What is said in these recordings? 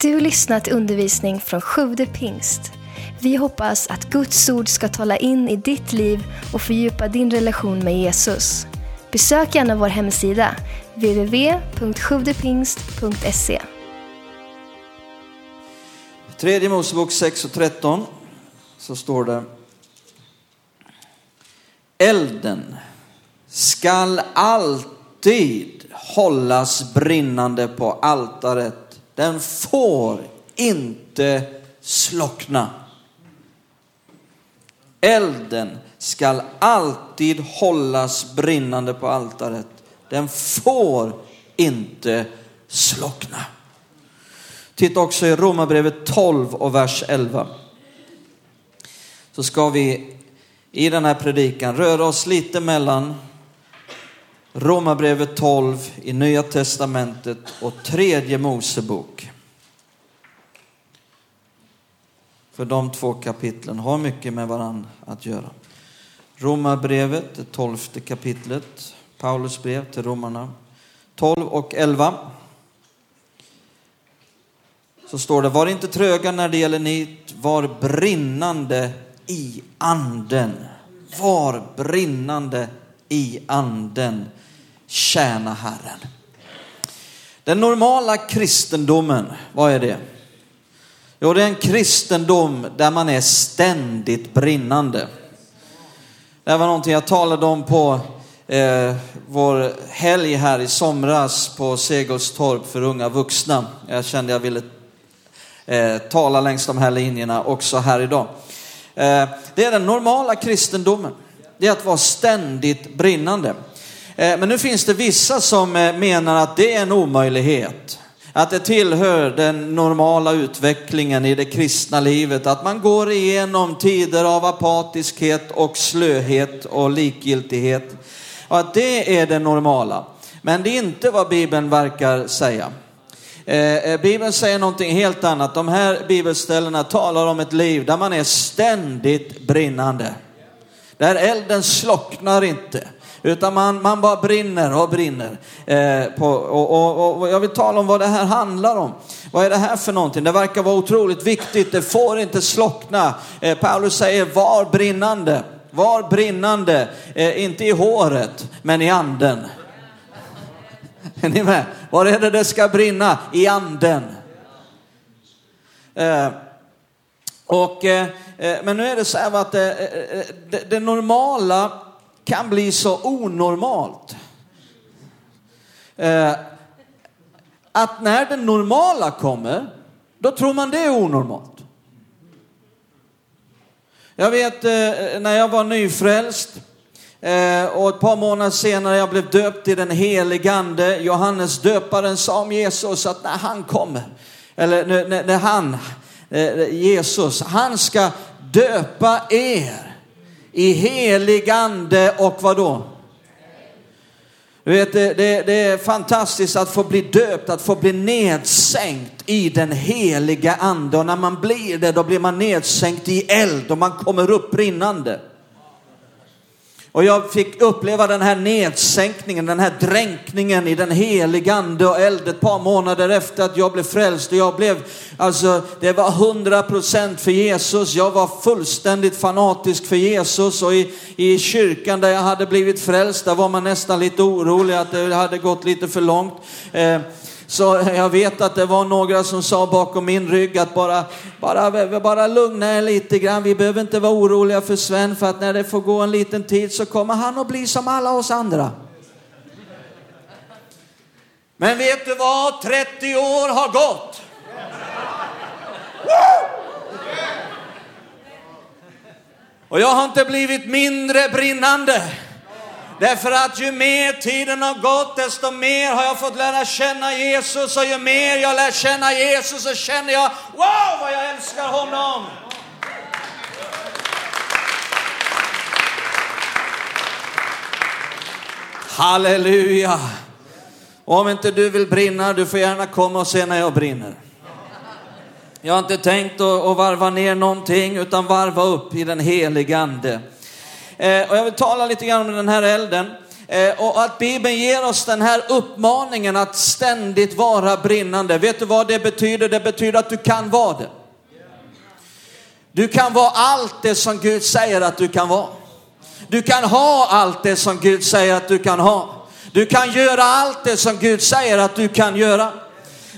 Du lyssnat till undervisning från Sjude pingst. Vi hoppas att Guds ord ska tala in i ditt liv och fördjupa din relation med Jesus. Besök gärna vår hemsida, www.sjuvdepingst.se. Tredje Mosebok 6 och 13 så står det Elden skall alltid hållas brinnande på altaret. Den får inte slockna. Elden skall alltid hållas brinnande på altaret. Den får inte slockna. Titta också i Romarbrevet 12 och vers 11. Så ska vi i den här predikan röra oss lite mellan Romarbrevet 12 i Nya Testamentet och tredje Mosebok. För de två kapitlen har mycket med varandra att göra. Romarbrevet, det tolfte kapitlet, Paulus brev till romarna, 12 och 11. Så står det, var inte tröga när det gäller nit, var brinnande i anden. Var brinnande i anden. Tjäna Herren. Den normala kristendomen, vad är det? Jo, det är en kristendom där man är ständigt brinnande. Det var någonting jag talade om på eh, vår helg här i somras på Segelstorp för unga vuxna. Jag kände jag ville eh, tala längs de här linjerna också här idag. Eh, det är den normala kristendomen. Det är att vara ständigt brinnande. Eh, men nu finns det vissa som eh, menar att det är en omöjlighet. Att det tillhör den normala utvecklingen i det kristna livet. Att man går igenom tider av apatiskhet och slöhet och likgiltighet. Och att det är det normala. Men det är inte vad Bibeln verkar säga. Eh, eh Bibeln säger någonting helt annat. De här bibelställena talar om ett liv där man är ständigt brinnande. Där elden slocknar inte. Utan man, man bara brinner och brinner. Eh, på, och, och, och, jag vill tala om vad det här handlar om. Vad är det här för någonting? Det verkar vara otroligt viktigt. Det får inte slockna. Eh, Paulus säger var brinnande. Var brinnande. Eh, inte i håret, men i anden. Är ni med? Var är det det ska brinna? I anden. Eh, och, eh, eh, men nu är det så här att eh, eh, eh, det, det normala kan bli så onormalt. Eh, att när det normala kommer, då tror man det är onormalt. Jag vet när jag var nyfrälst och ett par månader senare jag blev döpt i den helige ande. Johannes döparen sa om Jesus att när han kommer, eller när, när han, Eh, Jesus, han ska döpa er i helig ande och vad då? Du vet, det, det, det, är fantastiskt att få bli döpt, att få bli nedsänkt i den heliga ande. Och när man blir det, då blir man nedsänkt i eld och man kommer upp brinnande. Och jag fick uppleva den här nedsänkningen, den här dränkningen i den heliga ande och eld ett par månader efter att jag blev frälst. Och jag blev, alltså det var hundra procent för Jesus. Jag var fullständigt fanatisk för Jesus och i, i kyrkan där jag hade blivit frälst, där var man nästan lite orolig att det hade gått lite för långt. Eh, så jag vet att det var några som sa bakom min rygg att bara, bara, bara lugna er lite grann. Vi behöver inte vara oroliga för Sven för att när det får gå en liten tid så kommer han att bli som alla oss andra. Men vet du vad? 30 år har gått. Och jag har inte blivit mindre brinnande. Därför att ju mer tiden har gått, desto mer har jag fått lära känna Jesus och ju mer jag lär känna Jesus så känner jag, wow vad jag älskar honom. Halleluja! Om inte du vill brinna, du får gärna komma och se när jag brinner. Jag har inte tänkt att varva ner någonting utan varva upp i den heliga ande. Eh, och jag vill tala lite grann om den här elden. Eh, och att Bibeln ger oss den här uppmaningen att ständigt vara brinnande. Vet du vad det betyder? Det betyder att du kan vara det. Du kan vara allt det som Gud säger att du kan vara. Du kan ha allt det som Gud säger att du kan ha. Du kan göra allt det som Gud säger att du kan göra.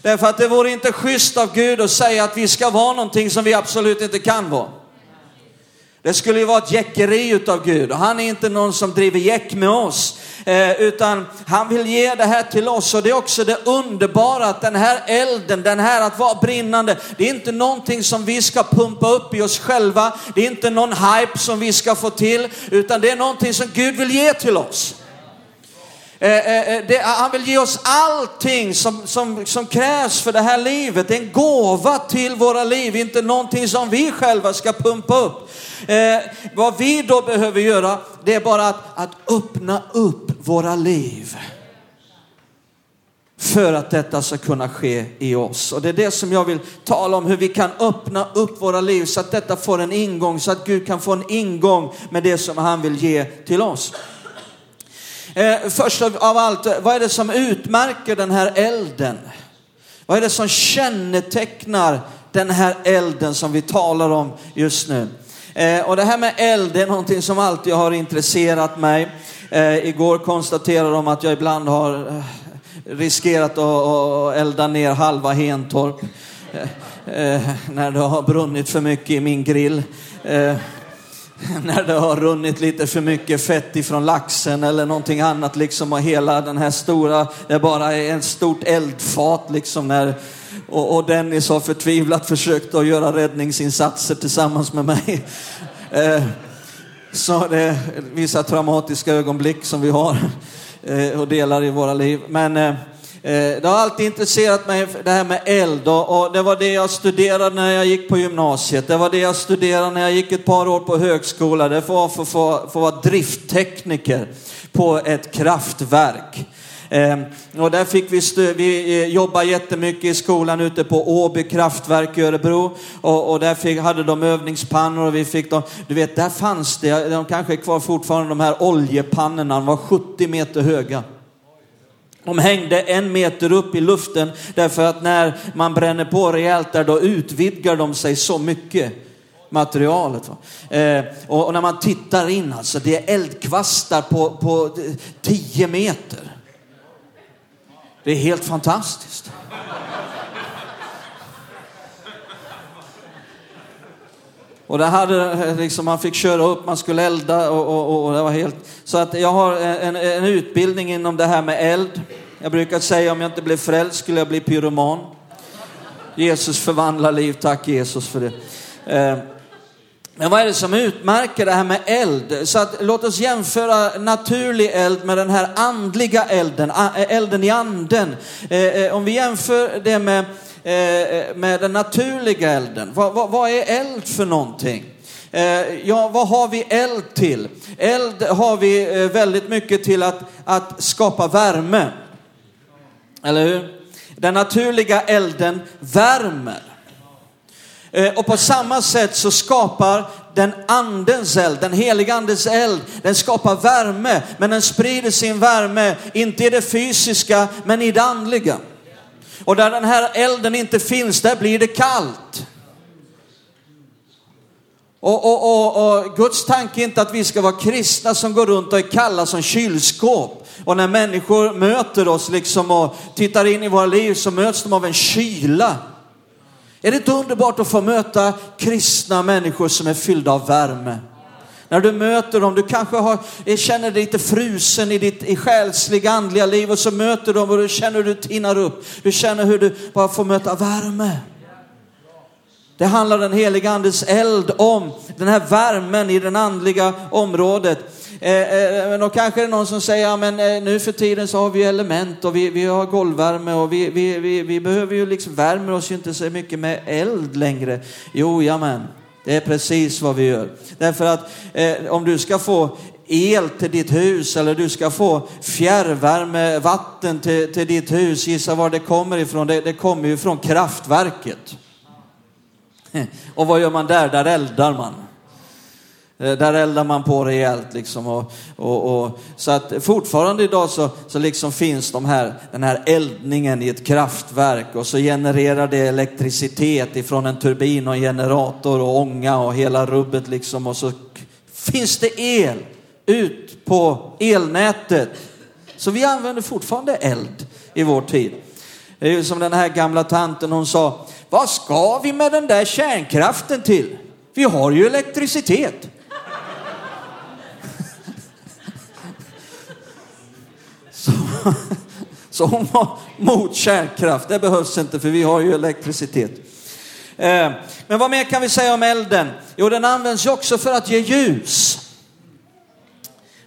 Därför att det vore inte schysst av Gud att säga att vi ska vara någonting som vi absolut inte kan vara. Det skulle ju vara ett jäckeri utav Gud och han är inte någon som driver jäck med oss. Eh, utan han vill ge det här till oss och det är också det underbara att den här elden, den här att vara brinnande, det är inte någonting som vi ska pumpa upp i oss själva. Det är inte någon hype som vi ska få till, utan det är någonting som Gud vill ge till oss. Eh, eh, eh, det, ah, han vill ge oss allting som, som, som krävs för det här livet. En gåva till våra liv, inte någonting som vi själva ska pumpa upp. Eh, vad vi då behöver göra, det är bara att, att öppna upp våra liv. För att detta ska kunna ske i oss. Och det är det som jag vill tala om, hur vi kan öppna upp våra liv så att detta får en ingång, så att Gud kan få en ingång med det som han vill ge till oss. Eh, först av allt, eh, vad är det som utmärker den här elden? Vad är det som kännetecknar den här elden som vi talar om just nu? Eh, och det här med eld är någonting som alltid har intresserat mig. Eh, igår konstaterade de att jag ibland har eh, riskerat att elda ner halva Hentorp eh, eh, när det har brunnit för mycket i min grill. Eh, när det har runnit lite för mycket fett ifrån laxen eller någonting annat liksom och hela den här stora, det bara är ett stort eldfat liksom när och, och Dennis har förtvivlat försökt att göra räddningsinsatser tillsammans med mig. Eh, så det är vissa traumatiska ögonblick som vi har eh, och delar i våra liv. Men eh, Eh, det har alltid intresserat mig det här med eld och, det var det jag studerade när jag gick på gymnasiet. Det var det jag studerade när jag gick ett par år på högskola. Det var för att få, vara drifttekniker på ett kraftverk. Ehm, och där fick vi, vi eh, jobba jättemycket i skolan ute på Åby kraftverk i Örebro. Och, och där fick, hade de övningspannor och vi fick dem, du vet där fanns det, de kanske är kvar fortfarande, de här oljepannorna, de var 70 meter höga. De hängde en meter upp i luften därför att när man bränner på rejält där då utvidgar de sig så mycket materialet. Eh, och, och, när man tittar in alltså, det är eldkvastar på, på 10 meter. Det är helt fantastiskt. Och det hade eh, liksom, man fick köra upp, man skulle elda och, och, och, det var helt... Så att jag har en, en utbildning inom det här med eld. Jag brukar säga om jag inte blev frälst skulle jag bli pyroman. Jesus förvandlar liv, tack Jesus för det. Eh, men vad är det som utmärker det här med eld? Så att, låt oss jämföra naturlig eld med den här andliga elden, elden i anden. Eh, eh, om vi jämför det med, Eh, eh, med den naturliga elden, vad, vad, vad är eld för någonting? Eh, ja, vad har vi eld till? Eld har vi väldigt mycket till att, att skapa värme. Eller hur? Den naturliga elden värmer. Och på samma sätt så skapar den andens eld, den heliga andens eld, den skapar värme, men den sprider sin värme, inte i det fysiska, men i det andliga. Och där den här elden inte finns, där blir det kallt. Och, och, och, och, Guds tanke är inte att vi ska vara kristna som går runt och är kalla som kylskåp. Och när människor möter oss liksom och tittar in i våra liv så möts de av en kyla. Är det inte underbart att få möta kristna människor som är fyllda av värme? När du möter dem, du kanske har, eh, känner dig lite frusen i ditt i själsliga, andliga liv och så möter dem och du känner hur du tinar upp. Du känner hur du bara får möta värme. Det handlar den heliga andes eld om, den här värmen i det andliga området. Eh, eh, eh men då kanske det är någon som säger, ja men eh, nu för tiden så har vi element och vi, vi har golvvärme och vi, vi, vi, vi behöver ju liksom, värmer oss ju inte så mycket med eld längre. Jo, jamen. Det är precis vad vi gör. Därför att eh, om du ska få el till ditt hus eller du ska få fjärrvärme, vatten till, till ditt hus, gissa var det kommer ifrån? Det, det kommer ju från kraftverket. Och vad gör man där? Där eldar man. Eh, där eldar man på rejält liksom. Och, och, och, så att fortfarande idag så, så liksom finns de här, den här eldningen i ett kraftverk och så genererar det elektricitet ifrån en turbin och en generator och ånga och hela rubbet liksom. Och så finns det el ut på elnätet. Så vi använder fortfarande eld i vår tid. Det är ju som den här gamla tanten hon sa, vad ska vi med den där kärnkraften till? Vi har ju elektricitet. Så, hon var mot kärnkraft. Det behövs inte för vi har ju elektricitet. Eh, men vad mer kan vi säga om elden? Jo, den används ju också för att ge ljus.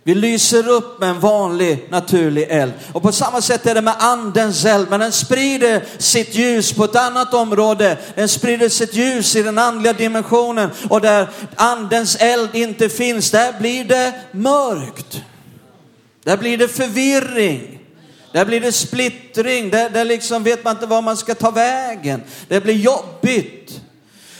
Vi lyser upp med en vanlig naturlig eld. Och på samma sätt är det med andens eld. Men den sprider sitt ljus på ett annat område. Den sprider sitt ljus i den andliga dimensionen. Och där andens eld inte finns, där blir det mörkt. Där blir det förvirring. Där blir det splittring. Där, där liksom vet man inte var man ska ta vägen. Det blir jobbigt.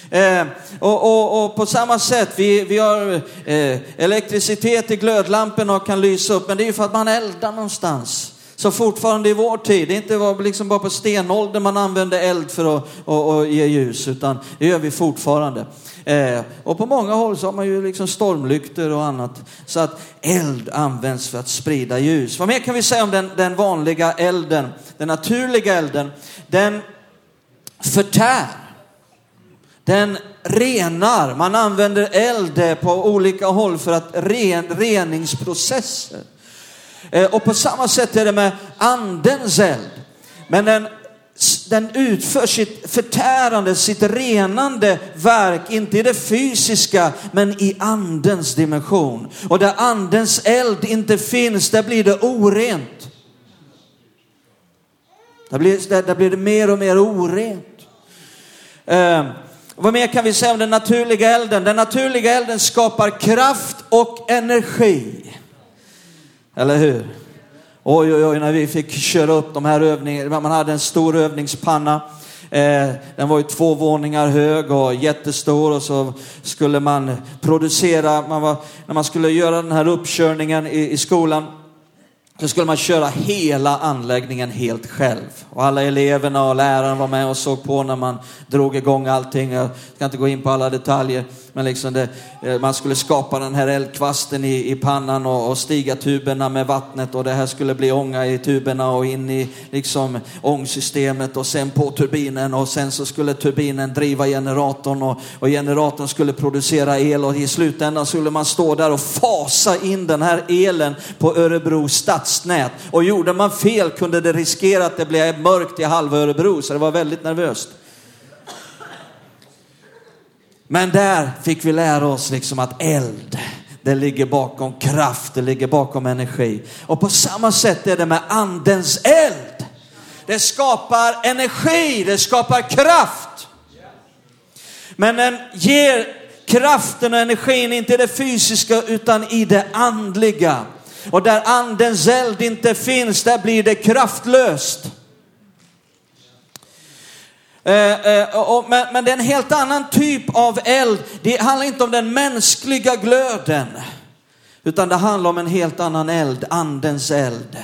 Eh, och, och, och på samma sätt, vi, vi har eh, elektricitet i glödlamporna och kan lysa upp, men det är ju för att man eldar någonstans. Så fortfarande i vår tid, det är inte var- liksom bara på stenåldern man använde eld för att och, och ge ljus, utan det gör vi fortfarande. Eh, och på många håll så har man ju liksom stormlyktor och annat. Så att eld används för att sprida ljus. Vad mer kan vi säga om den, den vanliga elden? Den naturliga elden, den förtär. Den renar. Man använder eld på olika håll för att ren, reningsprocesser. Eh, och på samma sätt är det med andens eld. Men den, den utför sitt förtärande, sitt renande verk, inte i det fysiska, men i andens dimension. Och där andens eld inte finns, där blir det orent. Där blir, där, där blir det mer och mer orent. Eh, vad mer kan vi säga om den naturliga elden? Den naturliga elden skapar kraft och energi. Eller hur? Oj, oj, oj, när vi fick köra upp de här övningarna. Man hade en stor övningspanna. Eh, den var ju två våningar hög och jättestor och så skulle man producera, man var, när man skulle göra den här uppkörningen i, i skolan så skulle man köra hela anläggningen helt själv. Och alla eleverna och läraren var med och såg på när man drog igång allting. Jag ska inte gå in på alla detaljer. Men liksom det, eh, man skulle skapa den här eldkvasten i, i pannan och, och stiga tuberna med vattnet. Och det här skulle bli ånga i tuberna och in i liksom ångsystemet och sen på turbinen. Och sen så skulle turbinen driva generatorn och, och generatorn skulle producera el. Och i slutändan skulle man stå där och fasa in den här elen på Örebro stadsnät. Och gjorde man fel kunde det riskera att det blev mörkt i halva Örebro. Så det var väldigt nervöst. Men där fick vi lära oss liksom att eld, det ligger bakom kraft, det ligger bakom energi. Och på samma sätt är det med andens eld. Det skapar energi, det skapar kraft. Men den ger kraften och energin inte i det fysiska utan i det andliga. Och där andens eld inte finns, där blir det kraftlöst. Eh, eh, men, det är en helt annan typ av eld. Det handlar inte om den mänskliga glöden. Utan det handlar om en helt annan eld, andens eld.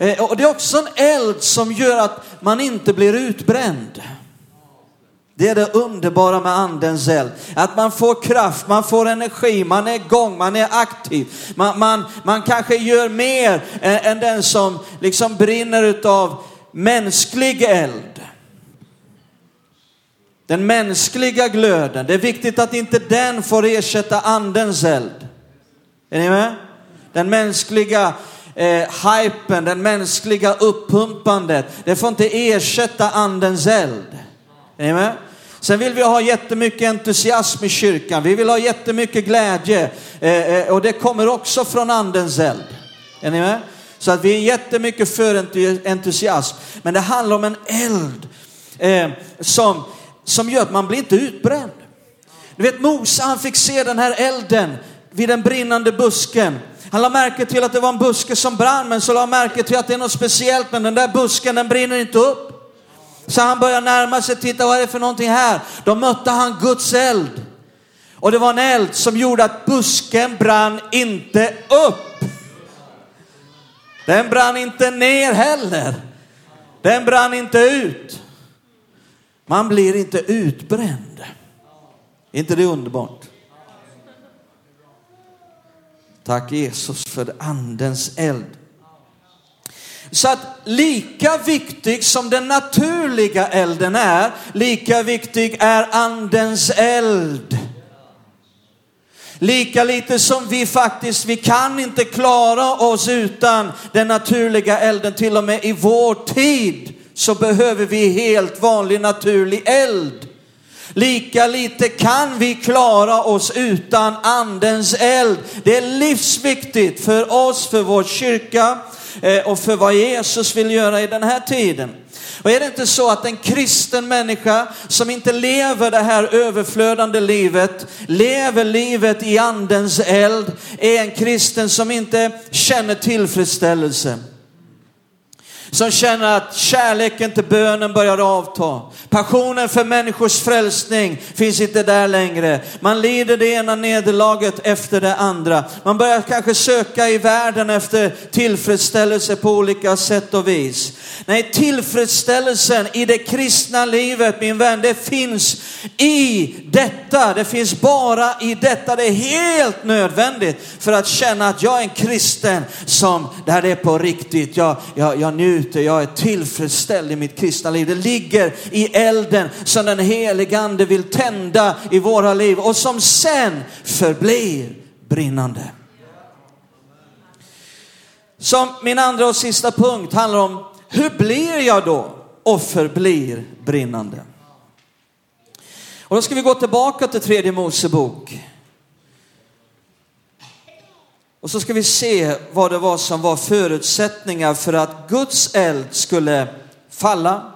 Eh, och det är också en eld som gör att man inte blir utbränd. Det är det underbara med andens eld. Att man får kraft, man får energi, man är igång, man är aktiv. Man, man, man kanske gör mer än, än den som liksom brinner utav mänsklig eld. Den mänskliga glöden, det är viktigt att inte den får ersätta andens eld. Är ni med? Den mänskliga eh, hypen, den mänskliga uppumpandet, det får inte ersätta andens eld. Är ni med? Sen vill vi ha jättemycket entusiasm i kyrkan. Vi vill ha jättemycket glädje. Eh, eh, och det kommer också från andens eld. Är ni med? Så att vi är jättemycket för entusiasm. Men det handlar om en eld eh, som, som gör att man blir inte utbränd. Du vet Mose, han fick se den här elden vid den brinnande busken. Han la märke till att det var en buske som brann, men så la han märke till att det är något speciellt, men den där busken den brinner inte upp. Så han började närma sig, titta vad är det för någonting här? Då mötte han Guds eld. Och det var en eld som gjorde att busken brann inte upp. Den brann inte ner heller. Den brann inte ut. Man blir inte utbränd. Är inte det underbart? Tack Jesus för andens eld. Så att lika viktig som den naturliga elden är, lika viktig är andens eld. Lika lite som vi faktiskt, vi kan inte klara oss utan den naturliga elden, till och med i vår tid så behöver vi helt vanlig naturlig eld. Lika lite kan vi klara oss utan andens eld. Det är livsviktigt för oss, för vår kyrka eh, och för vad Jesus vill göra i den här tiden. Och är det inte så att en kristen människa som inte lever det här överflödande livet, lever livet i andens eld, är en kristen som inte känner tillfredsställelse som känner att kärleken till bönen börjar avta. Passionen för människors frälsning finns inte där längre. Man lider det ena nederlaget efter det andra. Man börjar kanske söka i världen efter tillfredsställelse på olika sätt och vis. Nej, tillfredsställelsen i det kristna livet, min vän, det finns i detta. Det finns bara i detta. Det är helt nödvändigt för att känna att jag är en kristen som, där det är på riktigt. Jag, jag, jag njuter njuter, jag är tillfredsställd i mitt kristna liv. Det ligger i elden som den helige ande vill tända i våra liv och som sen förblir brinnande. Som min andra och sista punkt handlar om hur blir jag då och förblir brinnande? Och då ska vi gå tillbaka till tredje Mosebok. Och så ska vi se vad det var som var förutsättningar för att Guds eld skulle falla.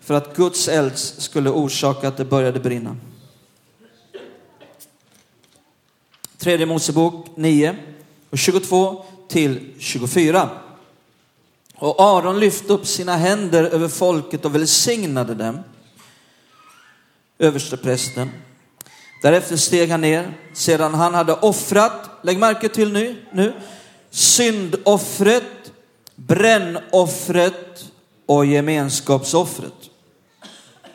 För att Guds eld skulle orsaka att det började brinna. Tredje Mosebok 9 och 22 till 24. Och Aron lyfte upp sina händer över folket och välsignade dem. Översteprästen. Därefter steg han ner sedan han hade offrat, lägg märke till nu, nu syndoffret, brännoffret och gemenskapsoffret.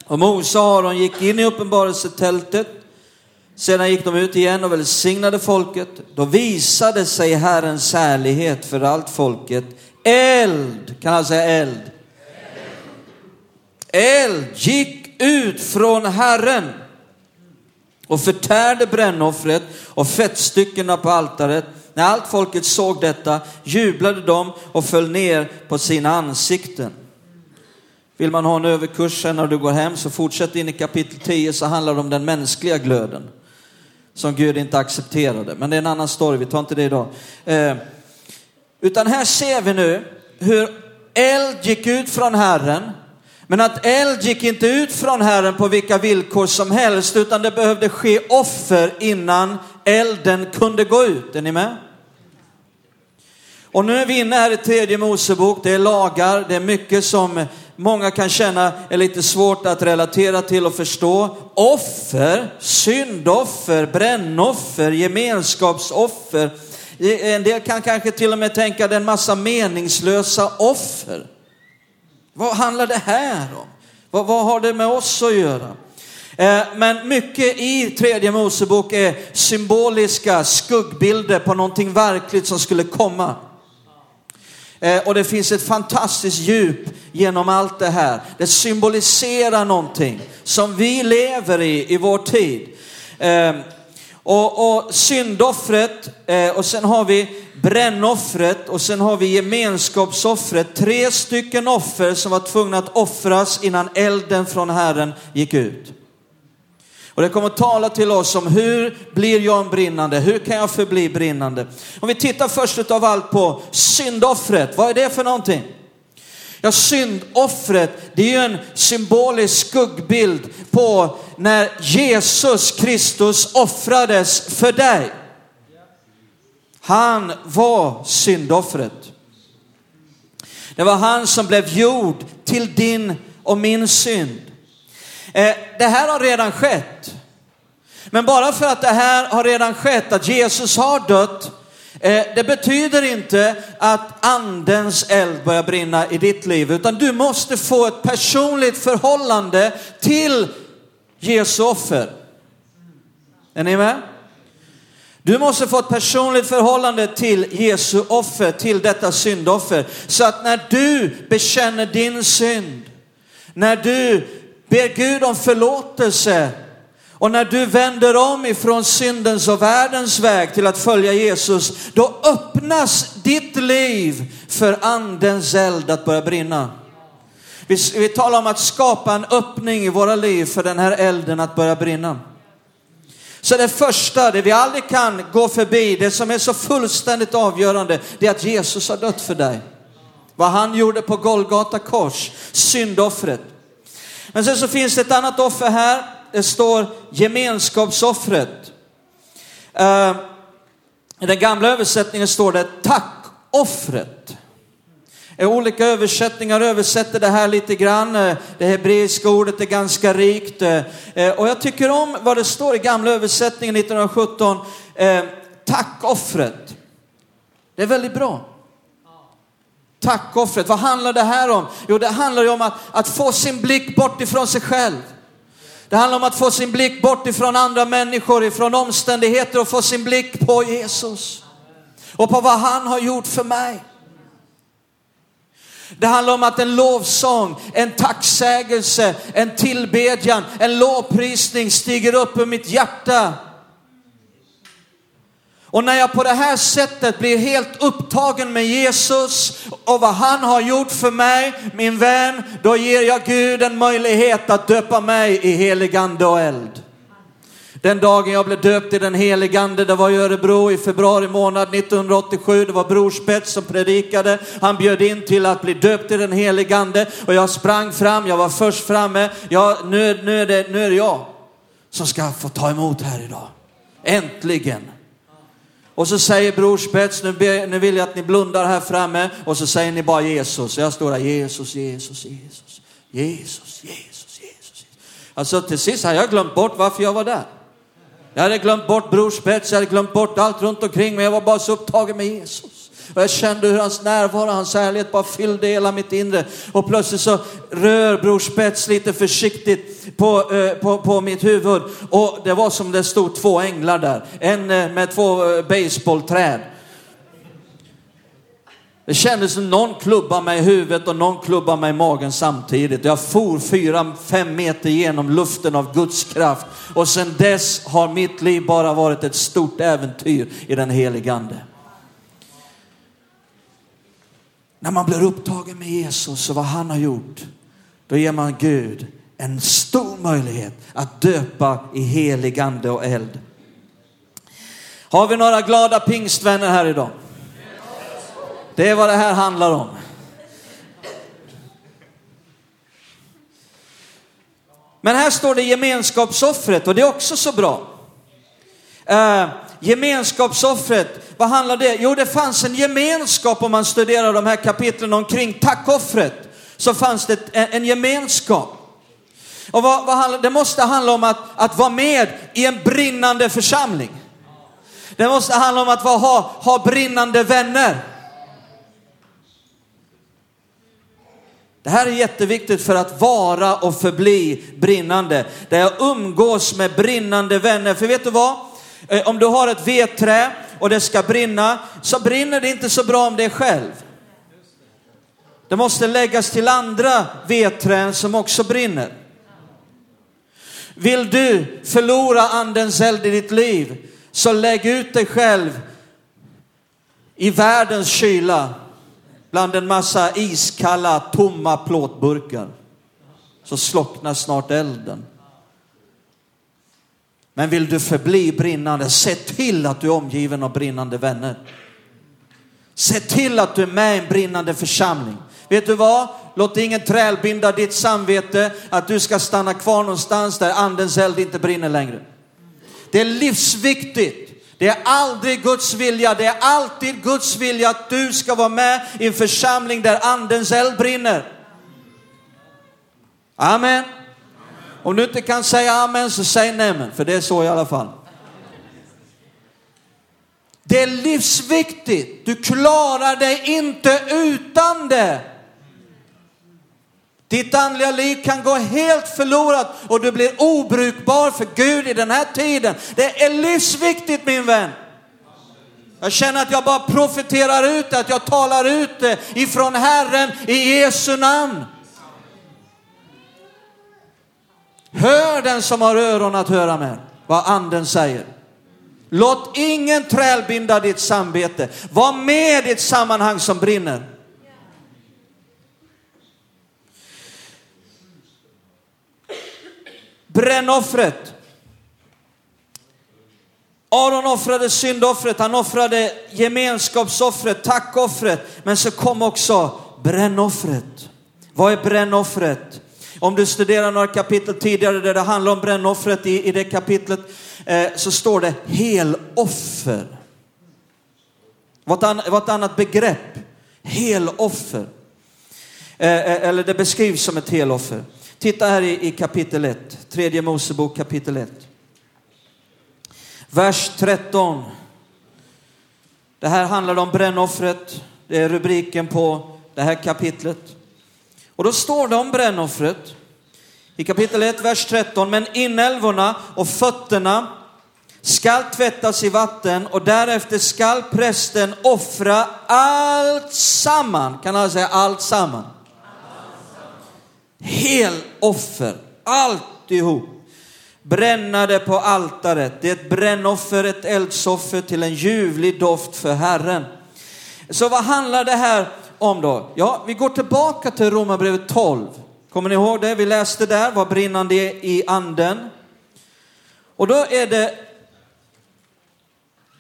Och Mose och Aron gick in i uppenbarelsetältet. Sedan gick de ut igen och välsignade folket. Då visade sig Herrens härlighet för allt folket. Eld, kan han säga eld? Eld gick ut från Herren och förtärde brännoffret och fettstyckena på altaret. När allt folket såg detta jublade de och föll ner på sina ansikten. Vill man ha en överkurs sen när du går hem så fortsätt in i kapitel 10 så handlar det om den mänskliga glöden som Gud inte accepterade. Men det är en annan story, vi tar inte det idag. Eh, utan här ser vi nu hur eld gick ut från Herren men att eld gick inte ut från Herren på vilka villkor som helst, utan det behövde ske offer innan elden kunde gå ut. Är ni med? Och nu är vi inne här i tredje Mosebok, det är lagar, det är mycket som många kan känna är lite svårt att relatera till och förstå. Offer, syndoffer, brännoffer, gemenskapsoffer. En del kan kanske till och med tänka det är en massa meningslösa offer. Vad handlar det här om? Vad, vad har det med oss att göra? Eh, men mycket i tredje Mosebok är symboliska skuggbilder på någonting verkligt som skulle komma. Eh, och det finns ett fantastiskt djup genom allt det här. Det symboliserar någonting som vi lever i i vår tid. Eh, och, och syndoffret eh, och sen har vi brännoffret och sen har vi gemenskapsoffret. Tre stycken offer som var tvungna att offras innan elden från Herren gick ut. Och det kommer att tala till oss om hur blir jag brinnande? Hur kan jag förbli brinnande? Om vi tittar först utav allt på syndoffret. Vad är det för någonting? Ja, syndoffret, det är ju en symbolisk skuggbild på när Jesus Kristus offrades för dig. Han var syndoffret. Det var han som blev gjord till din och min synd. Eh, det här har redan skett. Men bara för att det här har redan skett, att Jesus har dött, eh, det betyder inte att andens eld börjar brinna i ditt liv, utan du måste få ett personligt förhållande till Jesu offer. Är ni med? Du måste få ett personligt förhållande till Jesu offer, till detta syndoffer. Så att när du bekänner din synd, när du ber Gud om förlåtelse och när du vänder om ifrån syndens och världens väg till att följa Jesus, då öppnas ditt liv för andens eld att börja brinna. Vi, vi talar om att skapa en öppning i våra liv för den här elden att börja brinna. Så det första, det vi aldrig kan gå förbi, det som är så fullständigt avgörande, det är att Jesus har dött för dig. Vad han gjorde på Golgata kors, syndoffret. Men sen så finns det ett annat offer här, det står gemenskapsoffret. Eh, I den gamla översättningen står det tackoffret. Olika översättningar översätter det här lite grann. Det hebreiska ordet är ganska rikt. Eh, och jag tycker om vad det står i gamla översättningen 1917. Eh, tackoffret. Det är väldigt bra. Tackoffret. Vad handlar det här om? Jo, det handlar ju om att, att få sin blick bort ifrån sig själv. Det handlar om att få sin blick bort ifrån andra människor, ifrån omständigheter och få sin blick på Jesus. Och på vad han har gjort för mig. Det handlar om att en lovsång, en tacksägelse, en tillbedjan, en lovprisning stiger upp ur mitt hjärta. Och när jag på det här sättet blir helt upptagen med Jesus och vad han har gjort för mig, min vän, då ger jag Gud en möjlighet att döpa mig i helig Ande och eld. Den dagen jag blev döpt i den helige ande, det var i Örebro i februari månad 1987. Det var Bror Spets som predikade. Han bjöd in till att bli döpt i den helige ande och jag sprang fram, jag var först framme. Ja, nu, nu, är det, nu är det jag som ska få ta emot här idag. Äntligen. Och så säger Bror Spets, nu, nu vill jag att ni blundar här framme och så säger ni bara Jesus. Jag står där, Jesus, Jesus, Jesus, Jesus, Jesus, Jesus. Alltså till sist har jag glömt bort varför jag var där. Jag hade glömt bort Bror Spets, jag hade glömt bort allt runt omkring mig. Jag var bara så upptagen med Jesus. Och jag kände hur hans närvaro, hans härlighet bara fyllde hela mitt inre. Och plötsligt så rör Bror Spets lite försiktigt på, eh, på, på mitt huvud. Och det var som det stod två änglar där. En eh, med två eh, baseballträd. Det kändes som någon klubbade mig i huvudet och någon klubbade mig i magen samtidigt. Jag for fyra, fem meter genom luften av Guds kraft. Och sedan dess har mitt liv bara varit ett stort äventyr i den helige Ande. När man blir upptagen med Jesus och vad han har gjort, då ger man Gud en stor möjlighet att döpa i helig ande och eld. Har vi några glada pingstvänner här idag? Det är vad det här handlar om. Men här står det gemenskapsoffret och det är också så bra. Uh, gemenskapsoffret, vad handlar det? Jo, det fanns en gemenskap om man studerar de här kapitlen omkring tackoffret. Så fanns det en, en gemenskap. Och vad, vad handlar, det måste handla om att, att vara med i en brinnande församling. Det måste handla om att ha, ha brinnande vänner. Det här är jätteviktigt för att vara och förbli brinnande. Där jag umgås med brinnande vänner. För vet du vad? Eh, om du har ett vedträ och det ska brinna, så brinner det inte så bra om det är själv. Det måste läggas till andra vedträn som också brinner. Vill du förlora andens eld i ditt liv, så lägg ut dig själv i världens kyla bland en massa iskalla, tomma plåtburkar. Så slocknar snart elden. Men vill du förbli brinnande, se till att du är omgiven av brinnande vänner. Se till att du är med i en brinnande församling. Vet du vad? Låt ingen träl binda ditt samvete att du ska stanna kvar någonstans där andens eld inte brinner längre. Det är livsviktigt det är aldrig Guds vilja, det är alltid Guds vilja att du ska vara med i en församling där andens eld brinner. Amen. Om du inte kan säga amen så säg nämen, för det är så i alla fall. Det är livsviktigt. Du klarar dig inte utan det. Ditt andliga liv kan gå helt förlorat och du blir obrukbar för Gud i den här tiden. Det är livsviktigt min vän. Jag känner att jag bara profeterar ut det, att jag talar ut det ifrån Herren i Jesu namn. Hör den som har öron att höra med vad anden säger. Låt ingen träl binda ditt samvete. Var med i ett sammanhang som brinner. Brännoffret. Aron offrade syndoffret, han offrade gemenskapsoffret, tackoffret, men så kom också brännoffret. Vad är brännoffret? Om du studerar några kapitel tidigare där det handlar om brännoffret i, i det kapitlet eh, så står det heloffer. Vad var ett annat begrepp. Heloffer. Eh, eh, eller det beskrivs som ett heloffer. Titta här i, i kapitel 1, tredje Mosebok kapitel 1. Vers 13. Det här handlar om brännoffret. Det är rubriken på det här kapitlet. Och då står det om brännoffret i kapitel 1, vers 13. Men inälvorna och fötterna skall tvättas i vatten och därefter skall prästen offra allt samman. Kan alla säga allt samman? Heloffer, alltihop. Bränna det på altaret. Det är ett brännoffer, ett eldsoffer till en ljuvlig doft för Herren. Så vad handlar det här om då? Ja, vi går tillbaka till Romarbrevet 12. Kommer ni ihåg det? Vi läste där, var brinnande i anden. Och då är det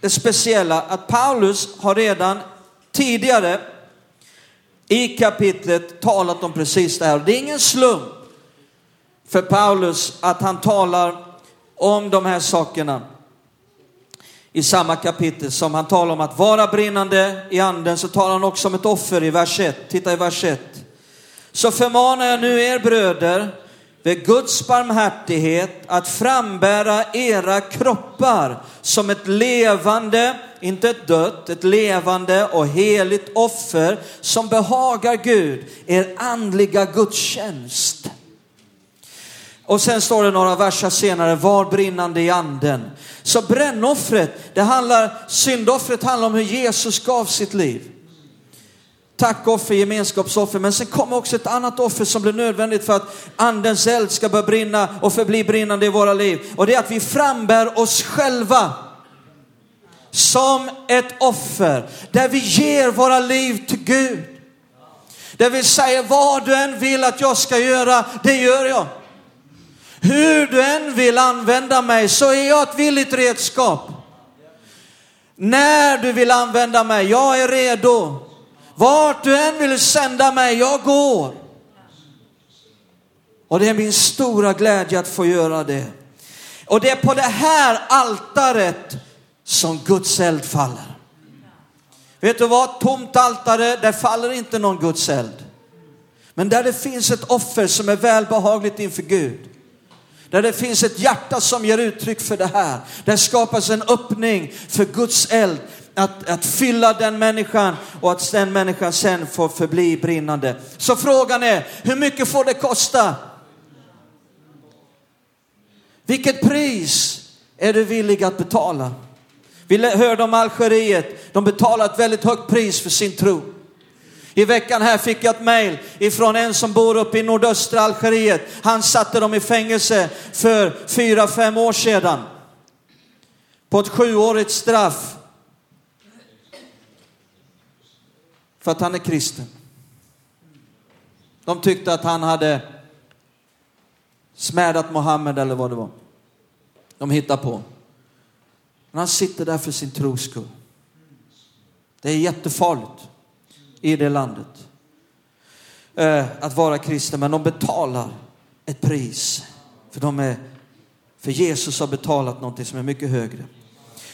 det speciella att Paulus har redan tidigare i kapitlet talat om precis det här. Det är ingen slump för Paulus att han talar om de här sakerna i samma kapitel som han talar om att vara brinnande i anden så talar han också om ett offer i vers 1. Titta i vers 1. Så förmanar jag nu er bröder vid Guds barmhärtighet att frambära era kroppar som ett levande, inte ett dött, ett levande och heligt offer som behagar Gud, er andliga gudstjänst. Och sen står det några verser senare, var brinnande i anden. Så brännoffret, det handlar, syndoffret handlar om hur Jesus gav sitt liv. Tackoffer, gemenskapsoffer, men sen kommer också ett annat offer som blir nödvändigt för att andens eld ska börja brinna och förbli brinnande i våra liv. Och det är att vi frambär oss själva som ett offer, där vi ger våra liv till Gud. Där vi säger vad du än vill att jag ska göra, det gör jag. Hur du än vill använda mig så är jag ett villigt redskap. När du vill använda mig, jag är redo. Vart du än vill sända mig, jag går. Och det är min stora glädje att få göra det. Och det är på det här altaret som Guds eld faller. Vet du vad? Tomt altare, där faller inte någon Guds eld. Men där det finns ett offer som är välbehagligt inför Gud. Där det finns ett hjärta som ger uttryck för det här. Där skapas en öppning för Guds eld att, att fylla den människan och att den människan sen får förbli brinnande. Så frågan är, hur mycket får det kosta? Vilket pris är du villig att betala? Vi hörde om Algeriet, de betalar ett väldigt högt pris för sin tro. I veckan här fick jag ett mejl ifrån en som bor uppe i nordöstra Algeriet. Han satte dem i fängelse för fyra, fem år sedan. På ett sjuårigt straff. För att han är kristen. De tyckte att han hade smädat Mohammed eller vad det var. De hittar på. Men han sitter där för sin tros skull. Det är jättefarligt i det landet. Eh, att vara kristen, men de betalar ett pris. För, de är, för Jesus har betalat någonting som är mycket högre.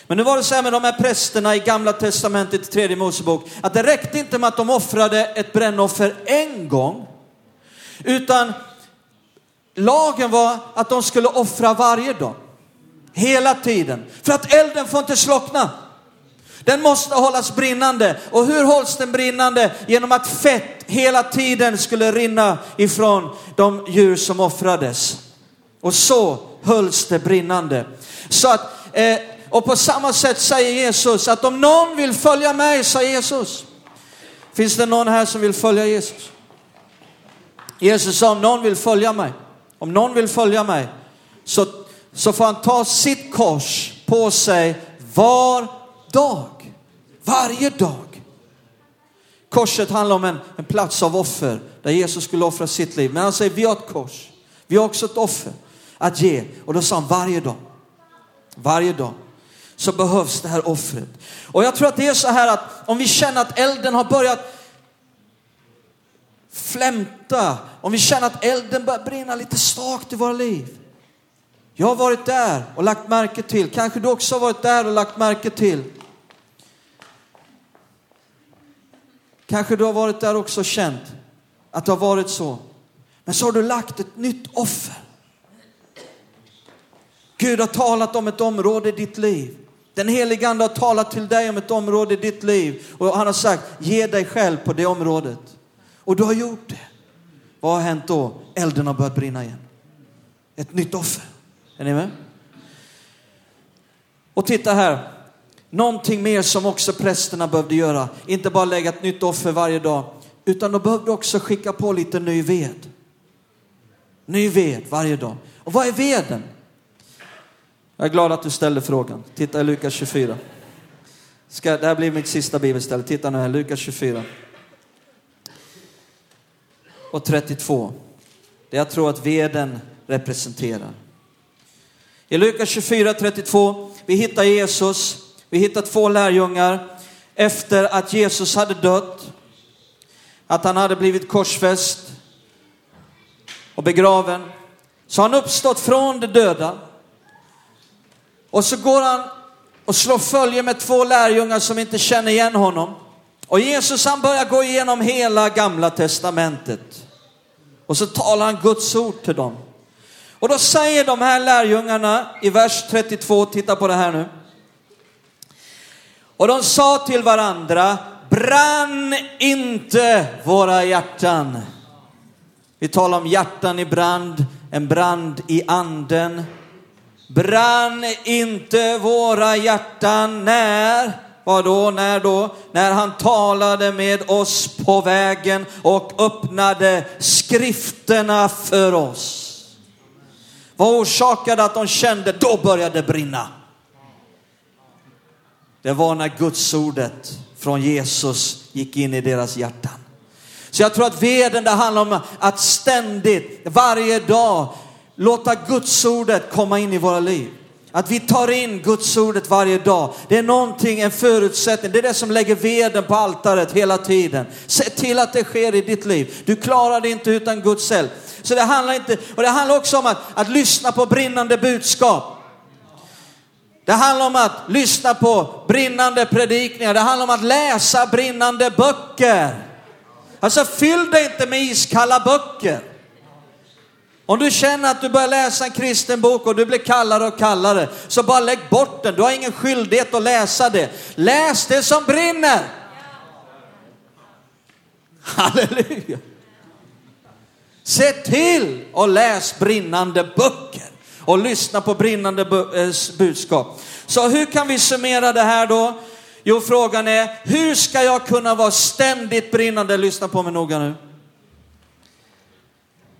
Men nu var det så här med de här prästerna i gamla testamentet tredje Mosebok, att det räckte inte med att de offrade ett brännoffer en gång, utan lagen var att de skulle offra varje dag. Hela tiden. För att elden får inte slockna. Den måste hållas brinnande. Och hur hålls den brinnande? Genom att fett hela tiden skulle rinna ifrån de djur som offrades. Och så hölls det brinnande. Så att, eh, och på samma sätt säger Jesus att om någon vill följa mig, sa Jesus. Finns det någon här som vill följa Jesus? Jesus sa om någon vill följa mig, om någon vill följa mig så, så får han ta sitt kors på sig var dag. Varje dag. Korset handlar om en, en plats av offer där Jesus skulle offra sitt liv. Men han säger vi har ett kors. Vi har också ett offer att ge. Och då sa han varje dag. Varje dag så behövs det här offret. Och jag tror att det är så här att om vi känner att elden har börjat flämta, om vi känner att elden börjar brinna lite svagt i våra liv. Jag har varit där och lagt märke till, kanske du också har varit där och lagt märke till. Kanske du har varit där också och känt att det har varit så. Men så har du lagt ett nytt offer. Gud har talat om ett område i ditt liv. Den helige Ande har talat till dig om ett område i ditt liv och han har sagt ge dig själv på det området. Och du har gjort det. Vad har hänt då? Elden har börjat brinna igen. Ett nytt offer. Är ni med? Och titta här. Någonting mer som också prästerna behövde göra. Inte bara lägga ett nytt offer varje dag. Utan de behövde också skicka på lite ny ved. Ny ved varje dag. Och vad är veden? Jag är glad att du ställde frågan. Titta i Lukas 24. Ska, det här blir mitt sista bibelställe. Titta nu här, Lukas 24. Och 32. Det jag tror att veden representerar. I Lukas 24, 32, vi hittar Jesus, vi hittar två lärjungar efter att Jesus hade dött, att han hade blivit korsfäst och begraven. Så han uppstått från de döda. Och så går han och slår följe med två lärjungar som inte känner igen honom. Och Jesus han börjar gå igenom hela gamla testamentet. Och så talar han Guds ord till dem. Och då säger de här lärjungarna i vers 32, titta på det här nu. Och de sa till varandra, brann inte våra hjärtan. Vi talar om hjärtan i brand, en brand i anden. Brann inte våra hjärtan när, vad då, när då? När han talade med oss på vägen och öppnade skrifterna för oss. Vad orsakade att de kände, då började det brinna. Det var när gudsordet från Jesus gick in i deras hjärtan. Så jag tror att veden, det handlar om att ständigt, varje dag, låta gudsordet komma in i våra liv. Att vi tar in gudsordet varje dag. Det är någonting, en förutsättning. Det är det som lägger veden på altaret hela tiden. Se till att det sker i ditt liv. Du klarar det inte utan Guds hjälp. Så det handlar inte, och det handlar också om att, att lyssna på brinnande budskap. Det handlar om att lyssna på brinnande predikningar. Det handlar om att läsa brinnande böcker. Alltså fyll dig inte med iskalla böcker. Om du känner att du börjar läsa en kristen bok och du blir kallare och kallare, så bara lägg bort den. Du har ingen skyldighet att läsa det. Läs det som brinner. Halleluja. Se till att läs brinnande böcker och lyssna på brinnande eh, budskap. Så hur kan vi summera det här då? Jo, frågan är, hur ska jag kunna vara ständigt brinnande? Lyssna på mig noga nu.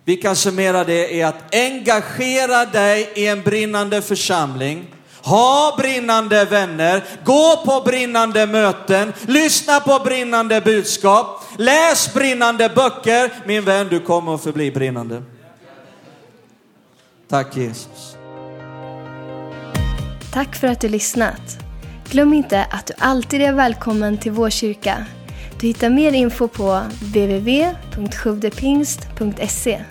Vi kan summera det i att engagera dig i en brinnande församling. Ha brinnande vänner, gå på brinnande möten, lyssna på brinnande budskap, läs brinnande böcker. Min vän, du kommer att förbli brinnande. Tack Jesus. Tack för att du lyssnat. Glöm inte att du alltid är välkommen till vår kyrka. Du hittar mer info på www.sjuvdepingst.se